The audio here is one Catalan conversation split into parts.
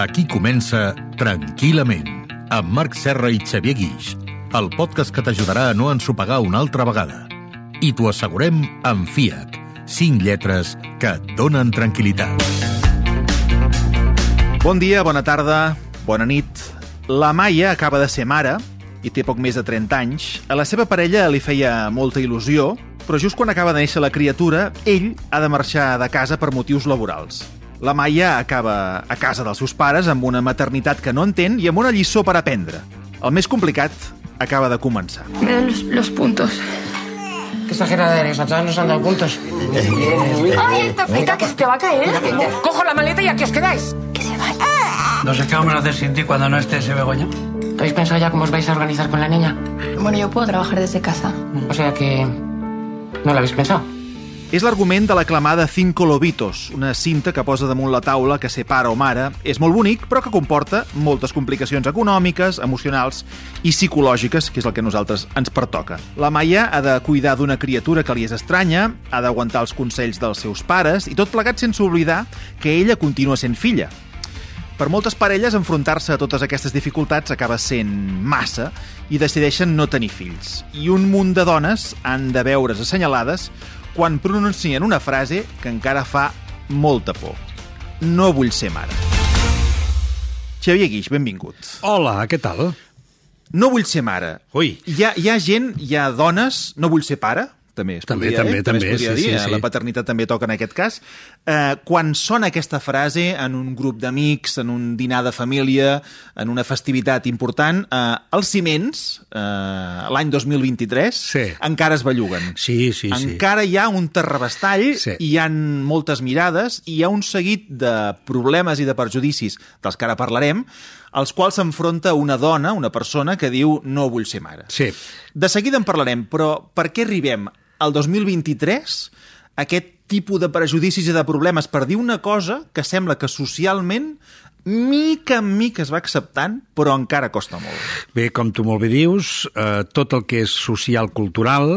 Aquí comença Tranquil·lament, amb Marc Serra i Xavier Guix, el podcast que t'ajudarà a no ensopegar una altra vegada. I t'ho assegurem amb FIAC, 5 lletres que et donen tranquil·litat. Bon dia, bona tarda, bona nit. La Maia acaba de ser mare i té poc més de 30 anys. A la seva parella li feia molta il·lusió, però just quan acaba de néixer la criatura, ell ha de marxar de casa per motius laborals. La Maia acaba a casa dels seus pares amb una maternitat que no entén i amb una lliçó per aprendre. El més complicat acaba de començar. Me dan los, los puntos. Qué exagerada eres, a todas nos han dado puntos. ¡Ay, Tafita, que se te va a caer! Cojo la maleta y aquí os quedáis. Que se vaya. No sé qué vamos a hacer sin ti cuando no esté ese Begoña. ¿Habéis pensado ya cómo os vais a organizar con la niña? Bueno, yo puedo trabajar desde casa. O sea que... ¿No lo habéis pensado? És l'argument de l'aclamada Cinco Lobitos, una cinta que posa damunt la taula que ser pare o mare és molt bonic, però que comporta moltes complicacions econòmiques, emocionals i psicològiques, que és el que a nosaltres ens pertoca. La Maia ha de cuidar d'una criatura que li és estranya, ha d'aguantar els consells dels seus pares i tot plegat sense oblidar que ella continua sent filla. Per moltes parelles, enfrontar-se a totes aquestes dificultats acaba sent massa i decideixen no tenir fills. I un munt de dones han de veure's assenyalades quan pronuncien una frase que encara fa molta por. No vull ser mare. Xavier Guix, benvingut. Hola, què tal? No vull ser mare. Ui. Hi ha, hi ha gent, hi ha dones, no vull ser pare, també es També, podria també, dir, també, es podria sí, dir, sí, eh, sí. la paternitat també toca en aquest cas. Eh, quan sona aquesta frase en un grup d'amics, en un dinar de família, en una festivitat important, eh, els ciments, eh, l'any 2023, Sí. encara es belluguen. Sí, sí, sí. Encara hi ha un terrabastall, Sí. hi han moltes mirades, i hi ha un seguit de problemes i de perjudicis, dels que ara parlarem, als quals s'enfronta una dona, una persona, que diu no vull ser mare. Sí. De seguida en parlarem, però per què arribem al 2023 a aquest tipus de prejudicis i de problemes per dir una cosa que sembla que socialment mica en mica es va acceptant, però encara costa molt. Bé, com tu molt bé dius, eh, tot el que és social-cultural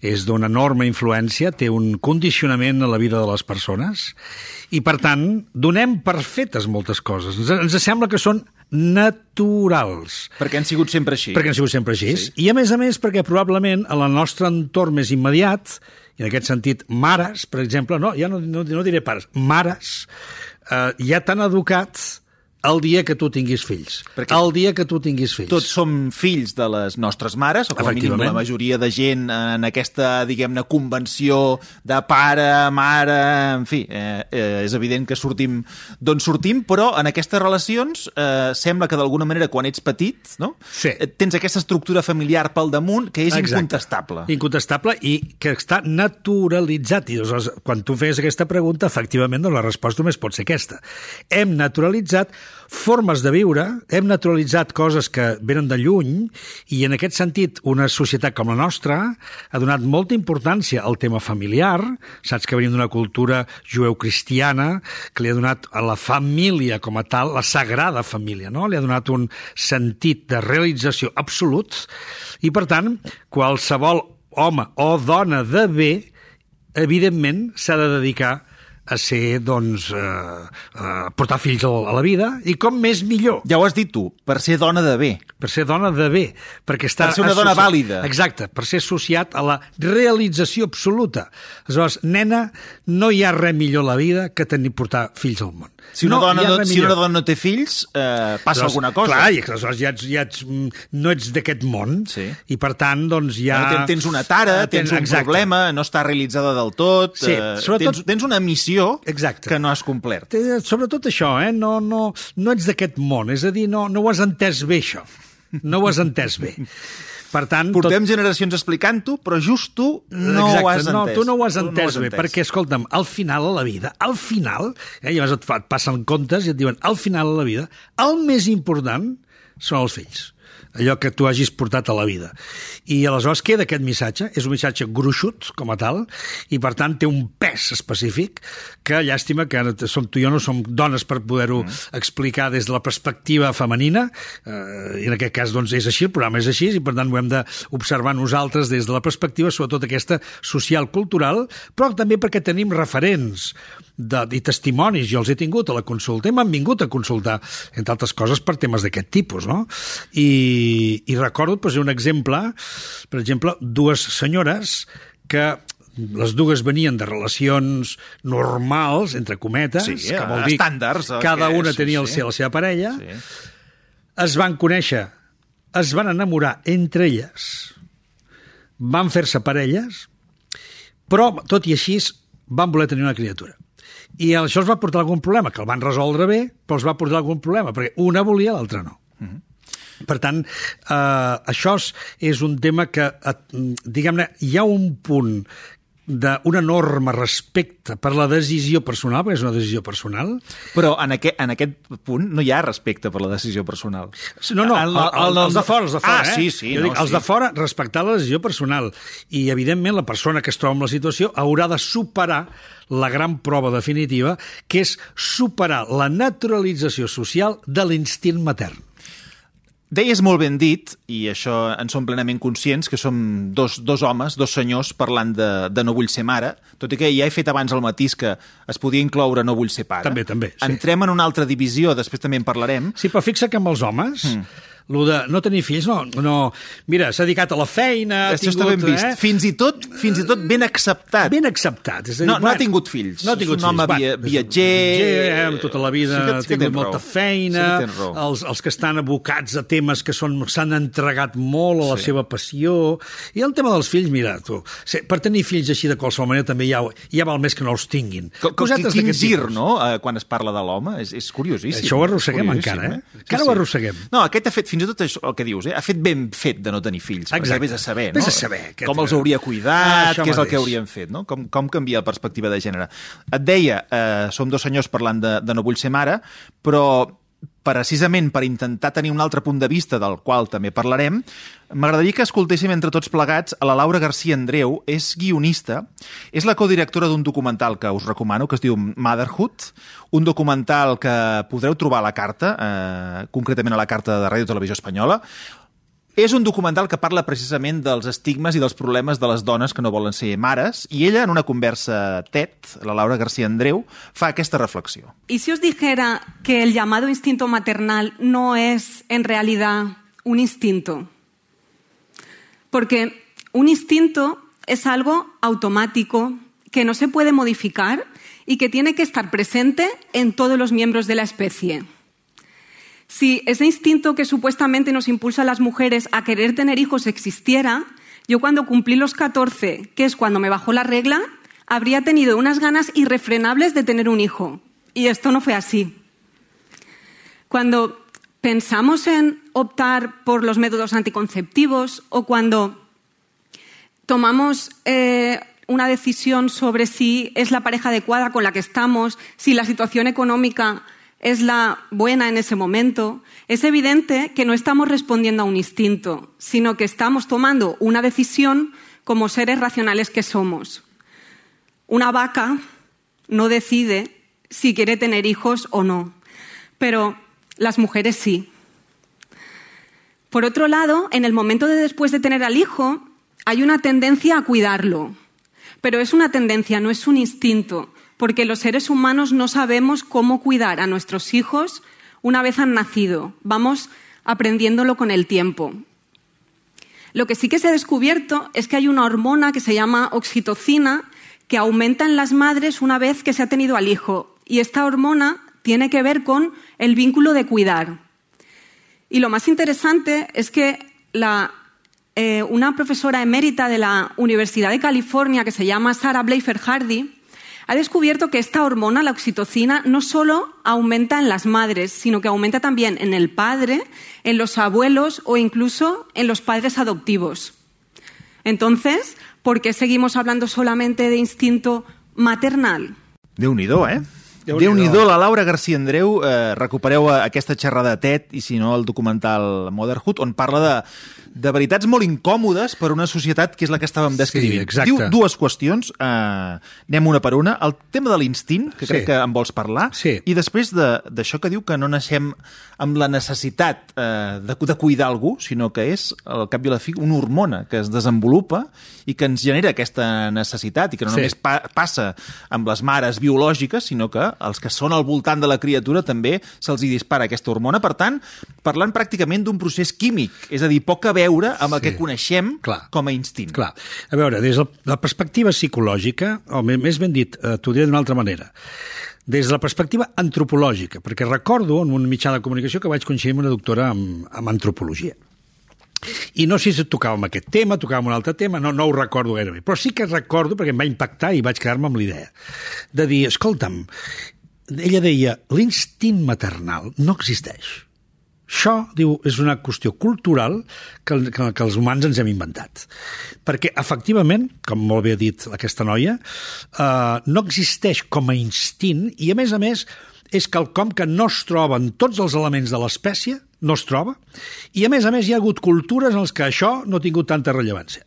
és d'una enorme influència, té un condicionament a la vida de les persones i, per tant, donem per fetes moltes coses. Ens, ens sembla que són naturals. Perquè han sigut sempre així. Perquè han sigut sempre així. Sí. I a més a més perquè probablement en el nostre entorn més immediat, i en aquest sentit mares, per exemple, no, ja no, no, no diré pares, mares, eh, ja t'han educat el dia que tu tinguis fills. Perquè el dia que tu tinguis fills. Tots som fills de les nostres mares, o com a mínim la majoria de gent en aquesta, diguem-ne, convenció de pare, mare, en fi, eh, eh, és evident que sortim d'on sortim, però en aquestes relacions eh, sembla que d'alguna manera quan ets petit, no? Sí. Eh, tens aquesta estructura familiar pel damunt que és Exacte. incontestable. Incontestable i que està naturalitzat. I aleshores, quan tu feies aquesta pregunta, efectivament, doncs la resposta només pot ser aquesta. Hem naturalitzat formes de viure, hem naturalitzat coses que venen de lluny i en aquest sentit una societat com la nostra ha donat molta importància al tema familiar, saps que venim d'una cultura jueu-cristiana que li ha donat a la família com a tal, la sagrada família, no? li ha donat un sentit de realització absolut i per tant qualsevol home o dona de bé evidentment s'ha de dedicar a ser, doncs, eh, a portar fills a la vida, i com més millor. Ja ho has dit tu, per ser dona de bé. Per ser dona de bé, perquè està... Per ser una dona vàlida. Exacte, per ser associat a la realització absoluta. Aleshores, nena, no hi ha res millor a la vida que tenir portar fills al món. Si una, no dona, no, si una dona no té fills, eh, passa Aleshores, alguna cosa. Clar, i aleshores ja ets, ja ets, no ets d'aquest món, Sí. i per tant, doncs ja... Bueno, tens, tens una tara, Eh, tens un exacte. problema, no està realitzada del tot, Sí, eh, sobretot- tens, tens una missió Exacte. que no has complert. Té- Sobretot això, eh? no, no, no ets d'aquest món, és a dir, no, no ho has entès bé, això. No ho has entès bé. Per tant, Portem generacions explicant-ho, però just tu no Exacte, ho has no, entès. tu no ho has entès bé, perquè, escolta'm, al final a la vida, al final, eh, llavors et, fa, et passen comptes i et diuen, al final a la vida, el més important són els fills. Allò que tu hagis portat a la vida. I aleshores queda aquest missatge, és un missatge gruixut com a tal, i per tant té un pes específic que llàstima que ara som tu i jo no som dones per poder-ho mm. explicar des de la perspectiva femenina, eh, i en aquest cas doncs és així, el programa és així, i per tant ho hem d'observar nosaltres des de la perspectiva, sobretot aquesta social-cultural, però també perquè tenim referents de, i testimonis, jo els he tingut a la consulta i m'han vingut a consultar, entre altres coses, per temes d'aquest tipus, no? I, i recordo, pues, un exemple, per exemple, dues senyores que les dues venien de relacions normals, entre cometes, Sí, que vol dir estàndards, el cada que una és, tenia sí, el la seva parella, Sí. es van conèixer, es van enamorar entre elles, van fer-se parelles, però, tot i així, van voler tenir una criatura. I això els va portar algun problema, que el van resoldre bé, però els va portar algun problema, perquè una volia, l'altra no. Per tant, eh, això és- és un tema que, eh, diguem-ne, hi ha un punt d'una norma respecte per la decisió personal, perquè és una decisió personal, Però en aquest, en aquest punt no hi ha respecte per la decisió personal. No, no, El- el, el, el- els de fora, els de fora, Ah, eh? sí, sí, Jo no, dic, els sí. de fora, respectar la decisió personal. I, evidentment, la persona que es troba en la situació haurà de superar la gran prova definitiva, que és superar la naturalització social de l'instint matern. Deies molt ben dit, i això en som plenament conscients, que som dos, dos homes, dos senyors, parlant de, de No vull ser mare, tot i que ja he fet abans el matís que es podia incloure No vull ser pare. També, també, sí. Entrem en una altra divisió, després també en parlarem. Sí, però fixa que amb els homes, mm. Lo de no tenir fills, no, no mira, s'ha dedicat a la feina, ha Això està tingut, ben vist. Eh? Fins i tot fins i tot ben acceptat. Ben acceptat. És a dir, No- no ha tingut fills. No ha tingut És un home fills. via- és un viatger. viatger, amb tota la vida Sí que- ha sí que tingut tens molta raó. feina. Sí que els, els que estan abocats a temes que s'han entregat molt a la Sí. seva passió. I el tema dels fills, mira, tu, sí, per tenir fills així de qualsevol manera també ja, ja val més que no els tinguin. Com, Cosetes quin gir, tipus. no?, eh, quan es parla de l'home. És, és curiosíssim. Això ho arrosseguem encara, eh? Sí, Encara ho arrosseguem. No, aquest ha fet, fins i tot això, el que dius, eh? ha fet ben fet de no tenir fills. perquè Exacte. Vés a saber, no? Vés a saber, aquest- Com els hauria Ah, cuidat, això què és el que haurien fet, no? Com, com canvia la perspectiva de gènere. Et deia, eh, som dos senyors parlant de, de No vull ser mare, però precisament per intentar tenir un altre punt de vista del qual també parlarem, m'agradaria que escoltéssim entre tots plegats a la Laura García Andreu, és guionista, és la codirectora d'un documental que us recomano, que es diu Motherhood, un documental que podreu trobar a la carta, eh, concretament a la carta de Ràdio Televisió Espanyola, és un documental que parla precisament dels estigmes i dels problemes de les dones que no volen ser mares, i ella, en una conversa TED, la Laura García Andreu, fa aquesta reflexió. ¿Y si os dijera que el llamado instinto maternal no es en realidad un instinto? Porque un instinto es algo automático que no se puede modificar y que tiene que estar presente en todos los miembros de la especie. Si ese instinto que supuestamente nos impulsa a las mujeres a querer tener hijos existiera, yo cuando cumplí los 14, que es cuando me bajó la regla, habría tenido unas ganas irrefrenables de tener un hijo. Y esto no fue así. Cuando pensamos en optar por los métodos anticonceptivos o cuando tomamos eh, una decisión sobre si es la pareja adecuada con la que estamos, si la situación económica es la buena en ese momento, es evidente que no estamos respondiendo a un instinto, sino que estamos tomando una decisión como seres racionales que somos. Una vaca no decide si quiere tener hijos o no, pero las mujeres sí. Por otro lado, en el momento de después de tener al hijo, hay una tendencia a cuidarlo, pero es una tendencia, no es un instinto, porque los seres humanos no sabemos cómo cuidar a nuestros hijos una vez han nacido. Vamos aprendiéndolo con el tiempo. Lo que sí que se ha descubierto es que hay una hormona que se llama oxitocina que aumenta en las madres una vez que se ha tenido al hijo. Y esta hormona tiene que ver con el vínculo de cuidar. Y lo más interesante es que eh, una profesora emérita de la Universidad de California, que se llama Sarah Bleifer Hardy, ha descubierto que esta hormona, la oxitocina, no solo aumenta en las madres, sino que aumenta también en el padre, en los abuelos o incluso en los padres adoptivos. Entonces, ¿por qué seguimos hablando solamente de instinto maternal? Déu nhi? Déu-n'hi-do, la Laura García Andreu, eh, recupereu eh, aquesta xerrada de TED i si no el documental Motherhood, on parla de, de veritats molt incòmodes per una societat que és la que estàvem descrivint. Sí, exacte. Diu dues qüestions, eh, anem una per una. El tema de l'instint, que Sí. crec que en vols parlar, Sí. i després de- d'això que diu que no naixem amb la necessitat eh, de, de cuidar algú, sinó que és, al cap i a la fi, una hormona que es desenvolupa i que ens genera aquesta necessitat i que no Sí. només pa passa amb les mares biològiques, sinó que els que són al voltant de la criatura també se'ls dispara aquesta hormona. Per tant, parlant pràcticament d'un procés químic, és a dir, poc a veure amb el Sí. que coneixem Clar. com a instint. Clar, a veure, des de la perspectiva psicològica, o més- més ben dit, eh, t'ho diré d'una altra manera, des de la perspectiva antropològica, perquè recordo en un mitjà de comunicació que vaig coincidir amb una doctora en, en antropologia. I no sé si tocàvem aquest tema, tocàvem un altre tema, no, no ho recordo gaire bé, però sí que recordo, perquè em va impactar i vaig quedar-me amb l'idea, de dir, escolta'm, ella deia, l'instint maternal no existeix. Això, diu, és una qüestió cultural que, que, que els humans ens hem inventat. Perquè, efectivament, com molt bé ha dit aquesta noia, eh, no existeix com a instint i, a més a més, és quelcom que no es troba en tots els elements de l'espècie, no es troba, i, a més a més, hi ha hagut cultures en les que això no ha tingut tanta rellevància.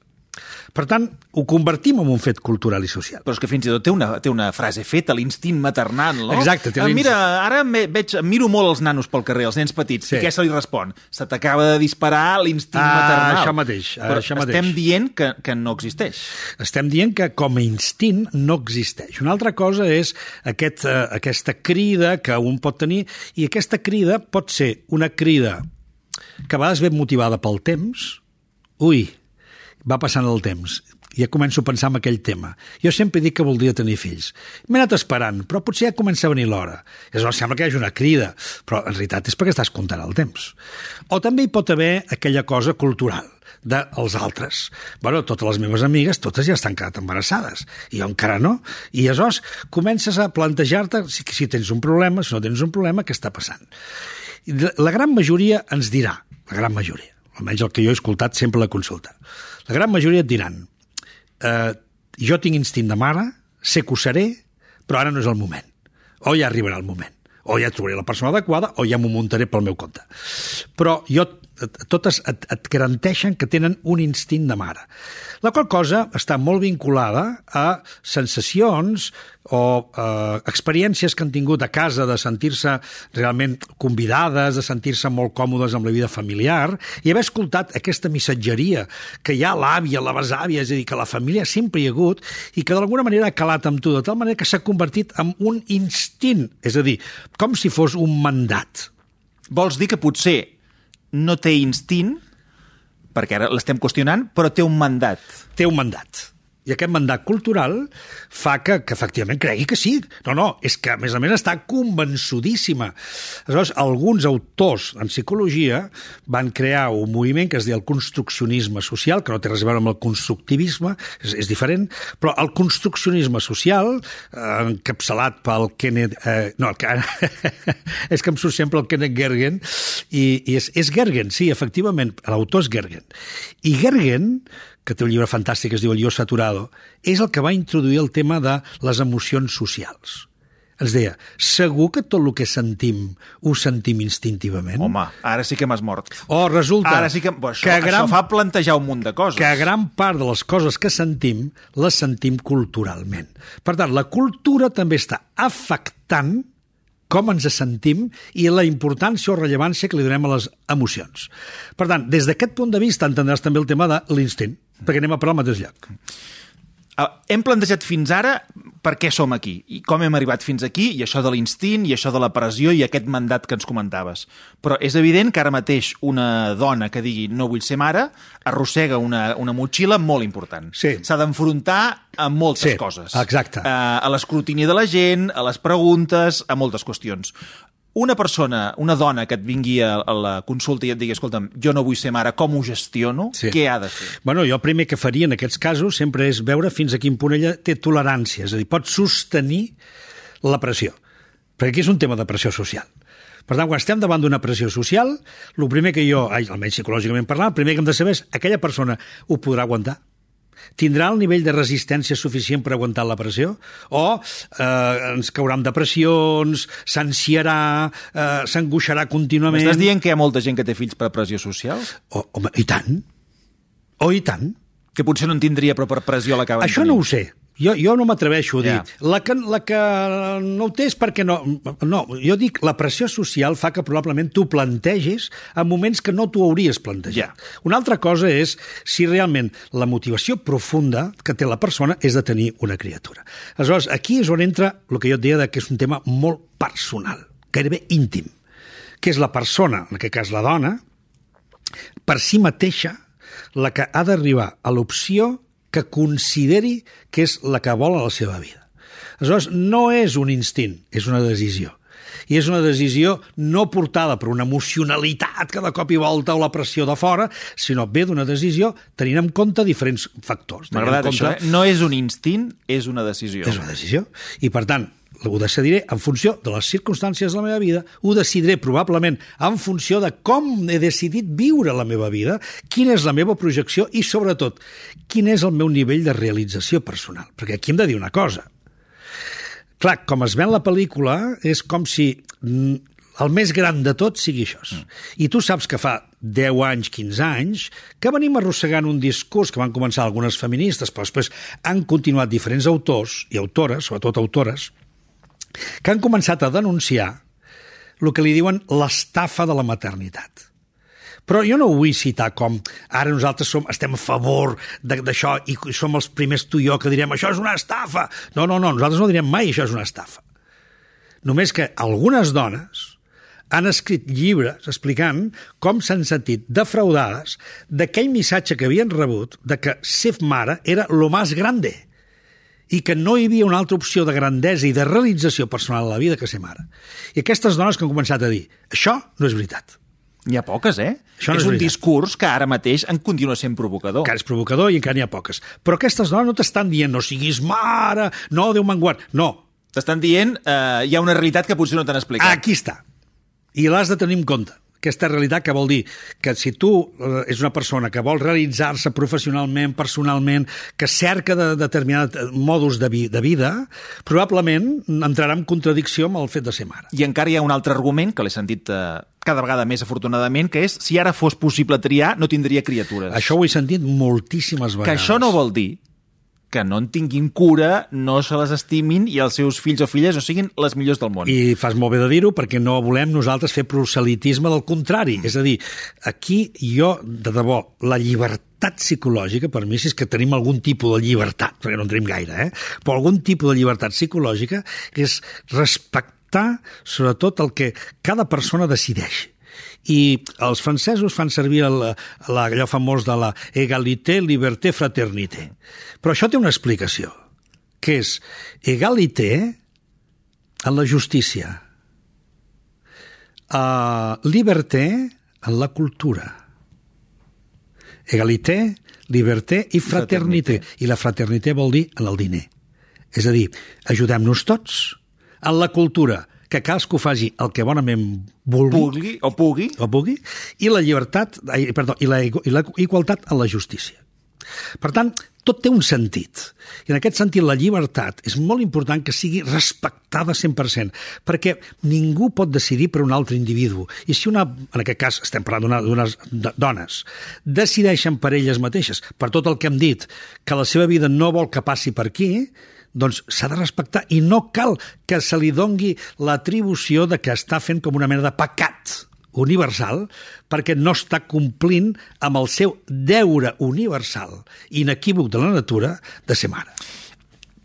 Per tant, ho convertim en un fet cultural i social. Però és que fins i tot té una, té una frase feta, l'instint maternal, no? Exacte, té Eh, Mira, ara me, veig, miro molt els nanos pel carrer, els nens petits, Sí. i què se li respon? Se t'acaba de disparar l'instint Ah, maternal. això mateix, Però això mateix. estem dient que, que no existeix. Estem dient que com a instint no existeix. Una altra cosa és aquest, eh, aquesta crida que un pot tenir, i aquesta crida pot ser una crida que a vegades ve motivada pel temps. Ui, va passant el temps. Ja començo a pensar en aquell tema. Jo sempre dic que voldria tenir fills. M'he anat esperant, però potser ja comença a venir l'hora. Aleshores sembla que hi hagi una crida, però en realitat és perquè estàs comptant el temps. O també hi pot haver aquella cosa cultural dels altres. Bueno, totes les meves amigues, totes ja estan quedat embarassades, i jo encara no. I aleshores comences a plantejar-te si, si tens un problema, si no tens un problema, què està passant. La gran majoria ens dirà, la gran majoria, almenys el que jo he escoltat sempre la consulta, la gran majoria et diran eh, jo tinc instint de mare, sé que ho seré, però ara no és el moment. O ja arribarà el moment. O ja trobaré la persona adequada o ja m'ho muntaré pel meu compte. Però jo, totes et, et garanteixen que tenen un instint de mare. La qual cosa està molt vinculada a sensacions o eh, experiències que han tingut a casa de sentir-se realment convidades, de sentir-se molt còmodes amb la vida familiar i haver escoltat aquesta missatgeria que hi ha l'àvia, la besàvia, és a dir, que la família sempre hi ha hagut i que d'alguna manera ha calat amb tu, de tal manera que s'ha convertit en un instint, és a dir, com si fos un mandat. Vols dir que potser no té instint, perquè ara l'estem qüestionant, però té un mandat. Té un mandat. I aquest mandat cultural fa que, que efectivament cregui que sí. No, no, és que a més a més està convençudíssima. Aleshores, alguns autors en psicologia van crear un moviment que es diu el construccionisme social, que no té res a veure amb el constructivisme, és, és diferent, però el construccionisme social, eh, encapçalat pel Kenneth... Eh, no, el, que- és que em surt sempre el Kenneth Gergen, i, i és, és Gergen, sí, efectivament, l'autor és Gergen. I Gergen que té un llibre fantàstic que es diu El jo saturado, és el que va introduir el tema de les emocions socials. Ens deia, segur que tot el que sentim ho sentim instintivament? Home, ara sí que m'has mort. O resulta Ara sí que... Bo, això, que, gran... gran, això fa plantejar un munt de coses. que gran part de les coses que sentim les sentim culturalment. Per tant, la cultura també està afectant com ens sentim i la importància o rellevància que li donem a les emocions. Per tant, des d'aquest punt de vista entendràs també el tema de l'instint, perquè anem a parlar al mateix lloc. Hem plantejat fins ara per què som aquí i com hem arribat fins aquí i això de l'instint i això de la pressió i aquest mandat que ens comentaves. Però és evident que ara mateix una dona que digui no vull ser mare arrossega una, una motxilla molt important. Sí. S'ha d'enfrontar a moltes Sí, coses. exacte. A, a l'escrutini de la gent, a les preguntes, a moltes qüestions. Una persona, una dona que et vingui a, a la consulta i et digui escolta'm, jo no vull ser mare, com ho gestiono? Sí. Què ha de fer? Bueno, jo el primer que faria en aquests casos sempre és veure fins a quin punt ella té tolerància, és a dir, pot sostenir la pressió. Perquè aquí és un tema de pressió social. Per tant, quan estem davant d'una pressió social, el primer que jo, almenys psicològicament parlant, el primer que hem de saber és aquella persona ho podrà aguantar. Tindrà el nivell de resistència suficient per aguantar la pressió? O eh, ens caurà amb depressions, s'ansiarà, eh, s'angoixarà contínuament... M'estàs dient que hi ha molta gent que té fills per pressió social? O, home, i tant. O i tant. Que potser no en tindria, però per pressió l'acaben Això no ho sé. Jo, jo no m'atreveixo a dir. Ja. La, que, la que no ho té és perquè no... No, jo dic, la pressió social fa que probablement tu plantegis en moments que no t'ho hauries plantejat. Ja. Una altra cosa és si realment la motivació profunda que té la persona és de tenir una criatura. Aleshores, aquí és on entra el que jo et deia de que és un tema molt personal, gairebé íntim, que és la persona, en aquest cas la dona, per si mateixa la que ha d'arribar a l'opció que consideri que és la que vol a la seva vida. Aleshores, no és un instint, és una decisió. I és una decisió no portada per una emocionalitat que de cop i volta o la pressió de fora, sinó ve d'una decisió tenint en compte diferents factors. M'ha en agradat això, compte- eh? No és un instint, és una decisió. és una decisió. I, per tant, ho decidiré en funció de les circumstàncies de la meva vida, ho decidiré probablement en funció de com he decidit viure la meva vida, quina és la meva projecció i, sobretot, quin és el meu nivell de realització personal. Perquè aquí hem de dir una cosa. Clar, com es ven la pel·lícula, és com si mm, el més gran de tot sigui això. I tu saps que fa 10 anys, 15 anys, que venim arrossegant un discurs que van començar algunes feministes, però després han continuat diferents autors i autores, sobretot autores, que han començat a denunciar el que li diuen l'estafa de la maternitat. Però jo no ho vull citar com ara nosaltres som, estem a favor d'això i som els primers tu i jo que direm això és una estafa. No, no, no, nosaltres no direm mai això és una estafa. Només que algunes dones han escrit llibres explicant com s'han sentit defraudades d'aquell missatge que havien rebut de que ser mare era lo más grande i que no hi havia una altra opció de grandesa i de realització personal a la vida que ser mare. I aquestes dones que han començat a dir això no és veritat. N'hi ha poques, eh? Això no és, és un veritat. discurs que ara mateix en continua sent provocador. encara és provocador i encara n'hi ha poques. Però aquestes dones no t'estan dient no siguis mare, no, Déu me'n guard. No, T'estan dient eh, hi ha una realitat que potser no t'han explicat. aquí està. I l'has de tenir en compte. Aquesta realitat que vol dir que si tu eh, és una persona que vol realitzar-se professionalment, personalment, que cerca de determinats eh, modus de, vi de vida, probablement entrarà en contradicció amb el fet de ser mare. I encara hi ha un altre argument que l'he sentit eh, cada vegada més afortunadament, que és si ara fos possible triar, no tindria criatures. Això ho he sentit moltíssimes vegades. que això no vol dir que no en tinguin cura, no se les estimin i els seus fills o filles no siguin les millors del món. I fas molt bé de dir-ho perquè no volem nosaltres fer proselitisme del contrari. És a dir, aquí jo, de debò, la llibertat psicològica, per mi, si és que tenim algun tipus de llibertat, perquè no en tenim gaire, eh? però algun tipus de llibertat psicològica és respectar, sobretot, el que cada persona decideix. I els francesos fan servir el, el, allò famós de la égalité, liberté, fraternité. Però això té una explicació, que és égalité en la justícia, uh, liberté en la cultura, égalité, liberté i fraternité. I la fraternité vol dir en el diner. És a dir, ajudem-nos tots en la cultura, que cadascú faci el que bonament vulgui, Pugui o pugui. o pugui, i la llibertat, ai, perdó, i la, i la igualtat en la justícia. Per tant, tot té un sentit. I en aquest sentit, la llibertat és molt important que sigui respectada 100%, perquè ningú pot decidir per un altre individu. I si una, en aquest cas estem parlant d'unes dones, decideixen per elles mateixes, per tot el que hem dit, que la seva vida no vol que passi per aquí, doncs s'ha de respectar i no cal que se li dongui l'atribució de que està fent com una mena de pecat universal perquè no està complint amb el seu deure universal inequívoc de la natura de ser mare.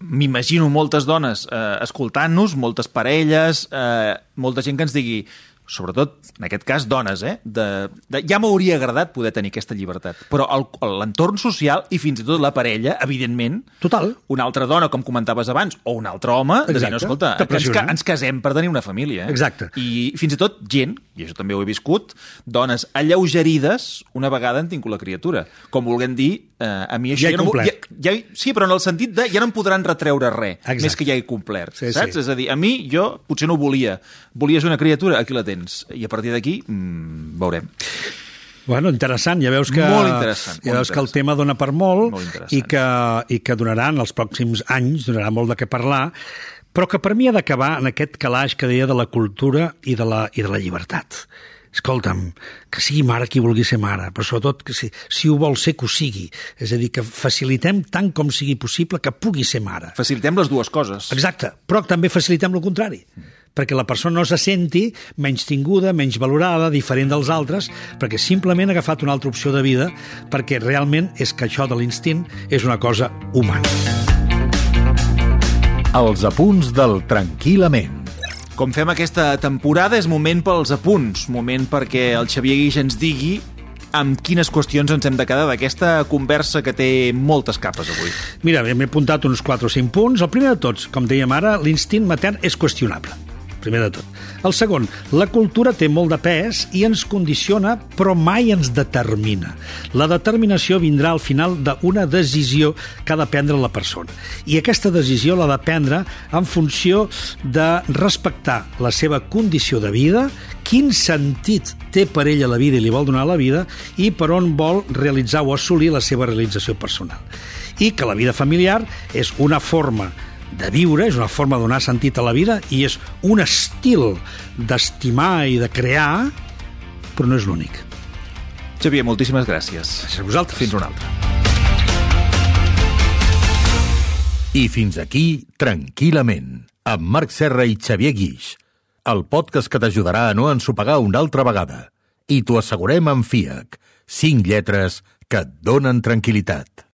M'imagino moltes dones eh, escoltant-nos, moltes parelles, eh, molta gent que ens digui sobretot, en aquest cas, dones, eh? De, de, ja m'hauria agradat poder tenir aquesta llibertat. Però l'entorn social i fins i tot la parella, evidentment, Total. una altra dona, com comentaves abans, o un altre home, de dir, Exacte. no, escolta, que ens, ens casem per tenir una família. Eh? Exacte. I fins i tot gent, i això també ho he viscut, dones alleugerides una vegada han tingut la criatura. Com volguem dir, eh, a mi això... Ja he no, ja, ja, sí, però en el sentit de ja no em podran retreure res, Exacte. més que ja he complert. Sí, saps? sí. És a dir, a mi, jo potser no ho volia. Volies una criatura, aquí la tens. I a partir d'aquí, mm, veurem. Bueno, interessant, ja veus que, Molt interessant, ja molt veus que el tema dona per molt, Molt i, que, i que donaran els pròxims anys, donarà molt de què parlar, però que per mi ha d'acabar en aquest calaix que deia de la cultura i de la, i de la llibertat. Escolta'm, que sigui mare qui vulgui ser mare, però sobretot que si, si ho vol ser, que ho sigui. És a dir, que facilitem tant com sigui possible que pugui ser mare. Facilitem les dues coses. Exacte, però també facilitem el contrari perquè la persona no se senti menys tinguda, menys valorada, diferent dels altres, perquè simplement ha agafat una altra opció de vida, perquè realment és que això de l'instint és una cosa humana. Els apunts del Tranquil·lament. Com fem aquesta temporada, és moment pels apunts, moment perquè el Xavier Guix ens digui amb quines qüestions ens hem de quedar d'aquesta conversa que té moltes capes avui. Mira, m'he apuntat uns 4 o 5 punts. El primer de tots, com dèiem ara, l'instint matern és qüestionable primer de tot. El segon, la cultura té molt de pes i ens condiciona, però mai ens determina. La determinació vindrà al final d'una decisió que ha de prendre la persona. I aquesta decisió l'ha de prendre en funció de respectar la seva condició de vida, quin sentit té per ella la vida i li vol donar la vida i per on vol realitzar o assolir la seva realització personal. I que la vida familiar és una forma de viure, és una forma de donar sentit a la vida i és un estil d'estimar i de crear, però no és l'únic. Xavier, moltíssimes gràcies. A vosaltres. Fins una altra. I fins aquí, tranquil·lament, amb Marc Serra i Xavier Guix, el podcast que t'ajudarà a no ensopegar una altra vegada. I t'ho assegurem amb FIAC, cinc lletres que et donen tranquil·litat.